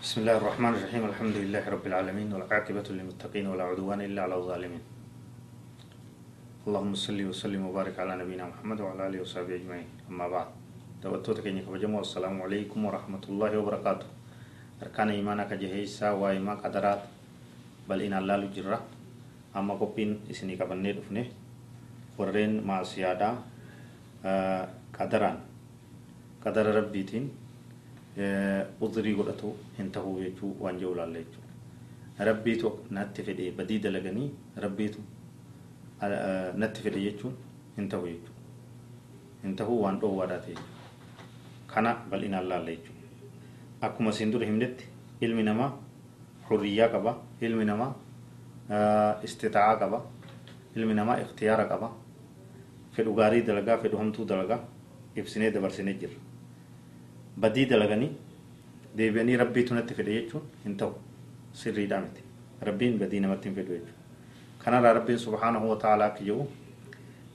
بسم الله الرحمن الرحيم. الحمد لله رب العالمين والعاقبة للمتقين ولا عدوان إلا على الظالمين. اللهم صل وسلم وبارك على نبينا محمد وعلى آله وصحبه أجمعين. أما بعد دوتوتا كيني كبجمو. السلام عليكم ورحمة الله وبركاته. أركان إيمانا كجهيسا وإيمان قدرات بل إن الله لجرة. أما قبين إسني كبني دفنه. ورين مع سيادة قدران قدر ربيتين. Udrii godhatu hin tahuu jechuu waan jiru ilaalla jechuudha rabbiitu natti fedhe badii dalaganii rabbiitu natti fedhe jechuun hin tahu jechuudha hin tahuu waan dhoowwaadhaa ta'e kana bal'inaan laalla jechuudha akkuma siin dura himnetti ilmi namaa hurriyyaa qaba ilmi namaa istixaa'aa qaba ilmi namaa ikhtiyaara qaba fedhu gaarii dalagaa fedhu hamtuu dalagaa ibsinee dabarsinee jirra badii dalaganii deebi'anii rabbiitu natti fedhe jechuun hin ta'u sirriidhaa miti rabbiin badii namatti hin fedhu jechuudha kanarraa rabbiin subhaanahu wa ta'ala akka jedhu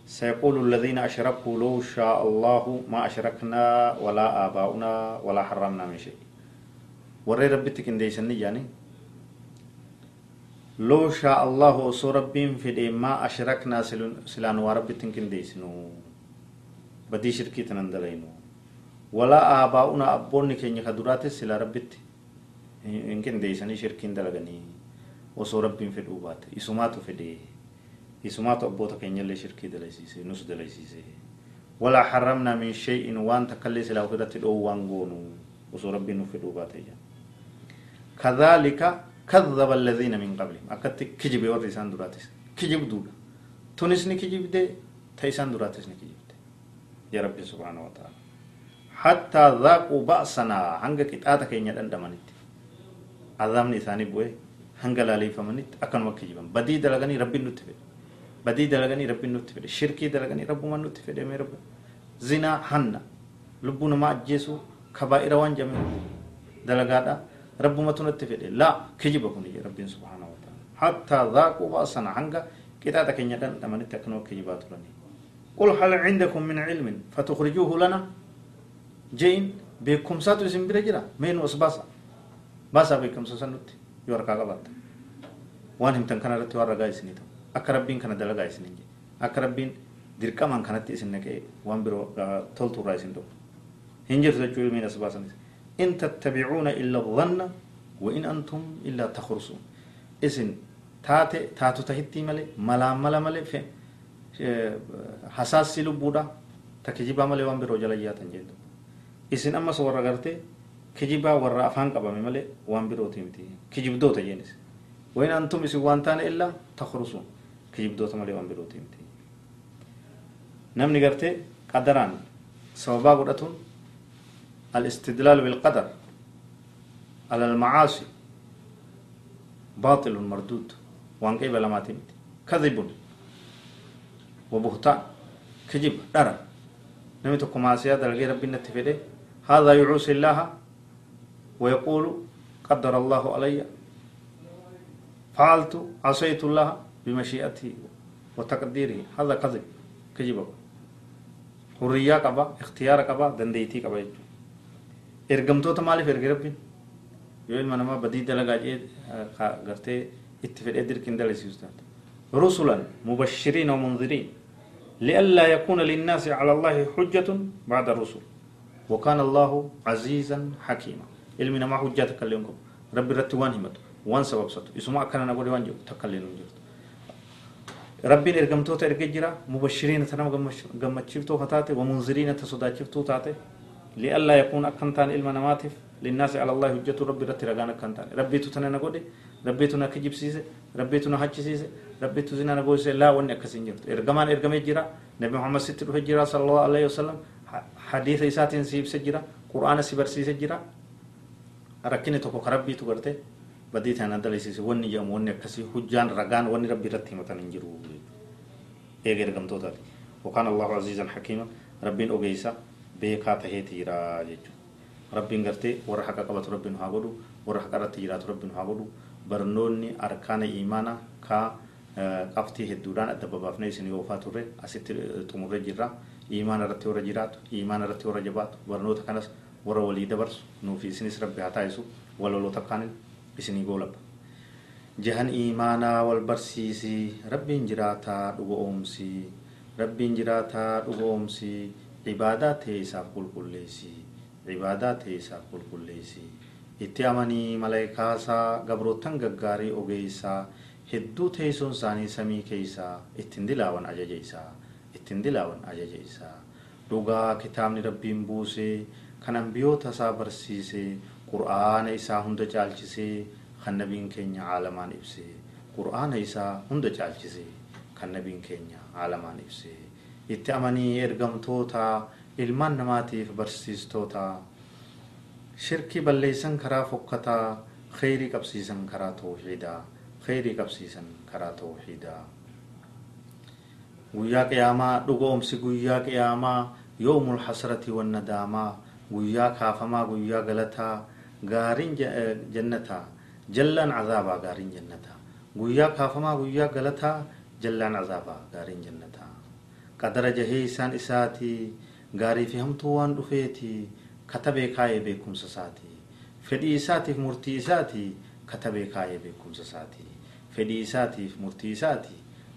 سيقول الذين أشركوا لو شاء الله ما أشركنا ولا آباؤنا ولا حرمنا من شيء وري ربي تكن ديسني يعني لو شاء الله وصو ربين في ما أشركنا سلان وربي تكن ديسنو بدي شركي تنندلينو ولا آباؤنا أبوني كيني خدرات سلا ربتي يمكن ديساني شركين دلغني وصو ربين في الأوبات إسماتو في دي إسماتو أبوتا كيني اللي شركي دليسيسي نس دليسيسي ولا حرمنا من شيء وان تكلي سلا وفدت الأو وانغونو وصو ربين في الأوبات كذلك كذب الذين من قبلهم أكدت كجب ورسان دراتس كجب دولا تونسني كجب دي تيسان دراتس كجب دي يا ربي سبحانه وتعالى حتى ذاقوا بأسنا. هنگا كتاتا كينيا دندمانيت عذابني ثاني بوي. هنگا لالي فمانيت. أكن وكي جبان بدي دلغني ربي نتفد بدي دلغني ربي نتفد شركي دلغني رب من نتفد مي رب زنا حنا لبنا ما أجيسو. كبائر وان جميع. دلغادا رب ما تنتفد لا. كجبكم يا رب سبحانه وتعالى. حتى ذاقوا بأسنا. هنگا كتاتا كينيا دندمانيت أكن وكي جباتلني قل هل عندكم من علم فتخرجوه لنا؟ جين beekumsaatu isin bira jira meenu as baasa baasaa beekumsa san nutti yoo harkaa qabaatta waan himtan kana irratti waan ragaa isinii ta'u akka rabbiin kana dalagaa isin hin akka rabbiin dirqamaan kanatti isin naqee waan biroo toltu irraa isin ta'u hin jirtu jechuu ilmiin as baasanis in tattabicuuna illa dhanna wa in antum illaa takhrusuun isin taate taatu tahitti malee malaan mala malee hasaassi lubbuudha takkijibaa malee waan biroo jala yaatan jentu isin ammas warra gartee kijibaa warra afaan qabame malee waan birooti miti kijibdoota jeenis wayin antum isin waan taane illaa takrusuun kijibdoota malee waan birooti miti namni gartee qadaraan sababaa godhatuun الاستدلال بالقدر على المعاصي باطل مردود وان قيب لما تمت كذب وبهتان كذب درر نمتكم معصية دلقي ربي نتفيده هذا يعوصي الله ويقول قدر الله علي. فعلت عصيت الله بمشيئته وتقديره. هذا كذب كذب حرية قبا اختيار قبا دنديتي قبا ergamtoota maaliif erge rabbiin yoo ilma namaa badii dalagaa jee gartee itti fedhee dirqiin dalasiisu taate rusulan mubashiriin ومنذرين. لئلا يكون للناس على الله حجة بعد الرسل. وكان الله عزيزا حكيما. علمنا ما حجة تكلمكم ربي رتوان همت وان سبب ستو اسمع كان نقول وان جو. تكلمون جرت ربي ارغمتو ترجع جرا. مبشرين تنام غمچفتو فتاته ومنذرين تصداچفتو تاته لئلا يكون أكنتان علم نماتف. للناس على الله حجة ربي رت رغان كنتان ربي تتنا نقول ربي تنا كجبسيسه ربي تنا حجسيسه ربي تزنا نقول لا ون اكسين جرت. ارغمان ارغمي جرا. نبي محمد ستر حجرا صلى الله عليه وسلم. حديث إساتين سيب سجرا قرآن سيبر سي سجرا ركني توكو خربي تو غرتي بدي تانا دلسيس وني جام وني كسي حجان رغان وني ربي رتي متن انجرو ايغر غمتو تاتي وكان الله عزيزا حكيما ربين اوغيسا بيكا تهيتي را جيجو ربين غرتي ور حق قبط ربين هاغدو ور حق رتي جرات ربين هاغدو برنوني أركان إيمانا كا qabxii hedduudhaan adda babaafnee isin oofaa turre asitti xumurree jirra iimaan irratti warra jiraatu iimaan irratti warra jabaatu barnoota kanas warra walii dabarsu nuufi isinis rabbi haa taa'isu waloloo takkaan isinii goolabba jahan iimaanaa wal barsiisii rabbiin jiraataa dhuga oomsii rabbiin jiraataa dhuga oomsii cibaadaa ta'e isaaf qulqulleessii cibaadaa ta'e isaaf qulqulleessii itti amanii malaayikaasaa gabroottan gaggaarii ogeessaa hedduu teessoon isaanii samii keessaa ittiin dilaawan ajaja isaa ittiin dilaawan ajaja isaa dhugaa kitaabni rabbiin buusee kan ambiyoota isaa barsiisee qur'aana isaa hunda caalchisee kan nabiin keenya caalamaan ibsee qur'aana isaa hunda caalchisee kan nabiin keenya caalamaan ibsee itti amanii ergamtoota ilmaan namaatiif barsiistoota shirkii balleessan karaa fokkataa kheyrii qabsiisan karaa tawxiidaa kheyrii qabsiisan karaa tawxiidaa guyyaa qiyaamaa dhugoomsi guyyaa qiyaamaa yoomul hasrati wannadaamaa guyyaa kaafamaa guyyaa galataa gaariin jannataa jallaan azaabaa gaariin jannataa guyyaa kaafamaa guyyaa galataa jallaan azaabaa gaariin jannataa qadara jahee isaan isaatii gaarii fi hamtuu waan dhufeetii katabee kaayee beekumsa isaatii fedhii isaatiif murtii isaatii katabee kaayee beekumsa isaatii fedhii isaatiif murtii isaatii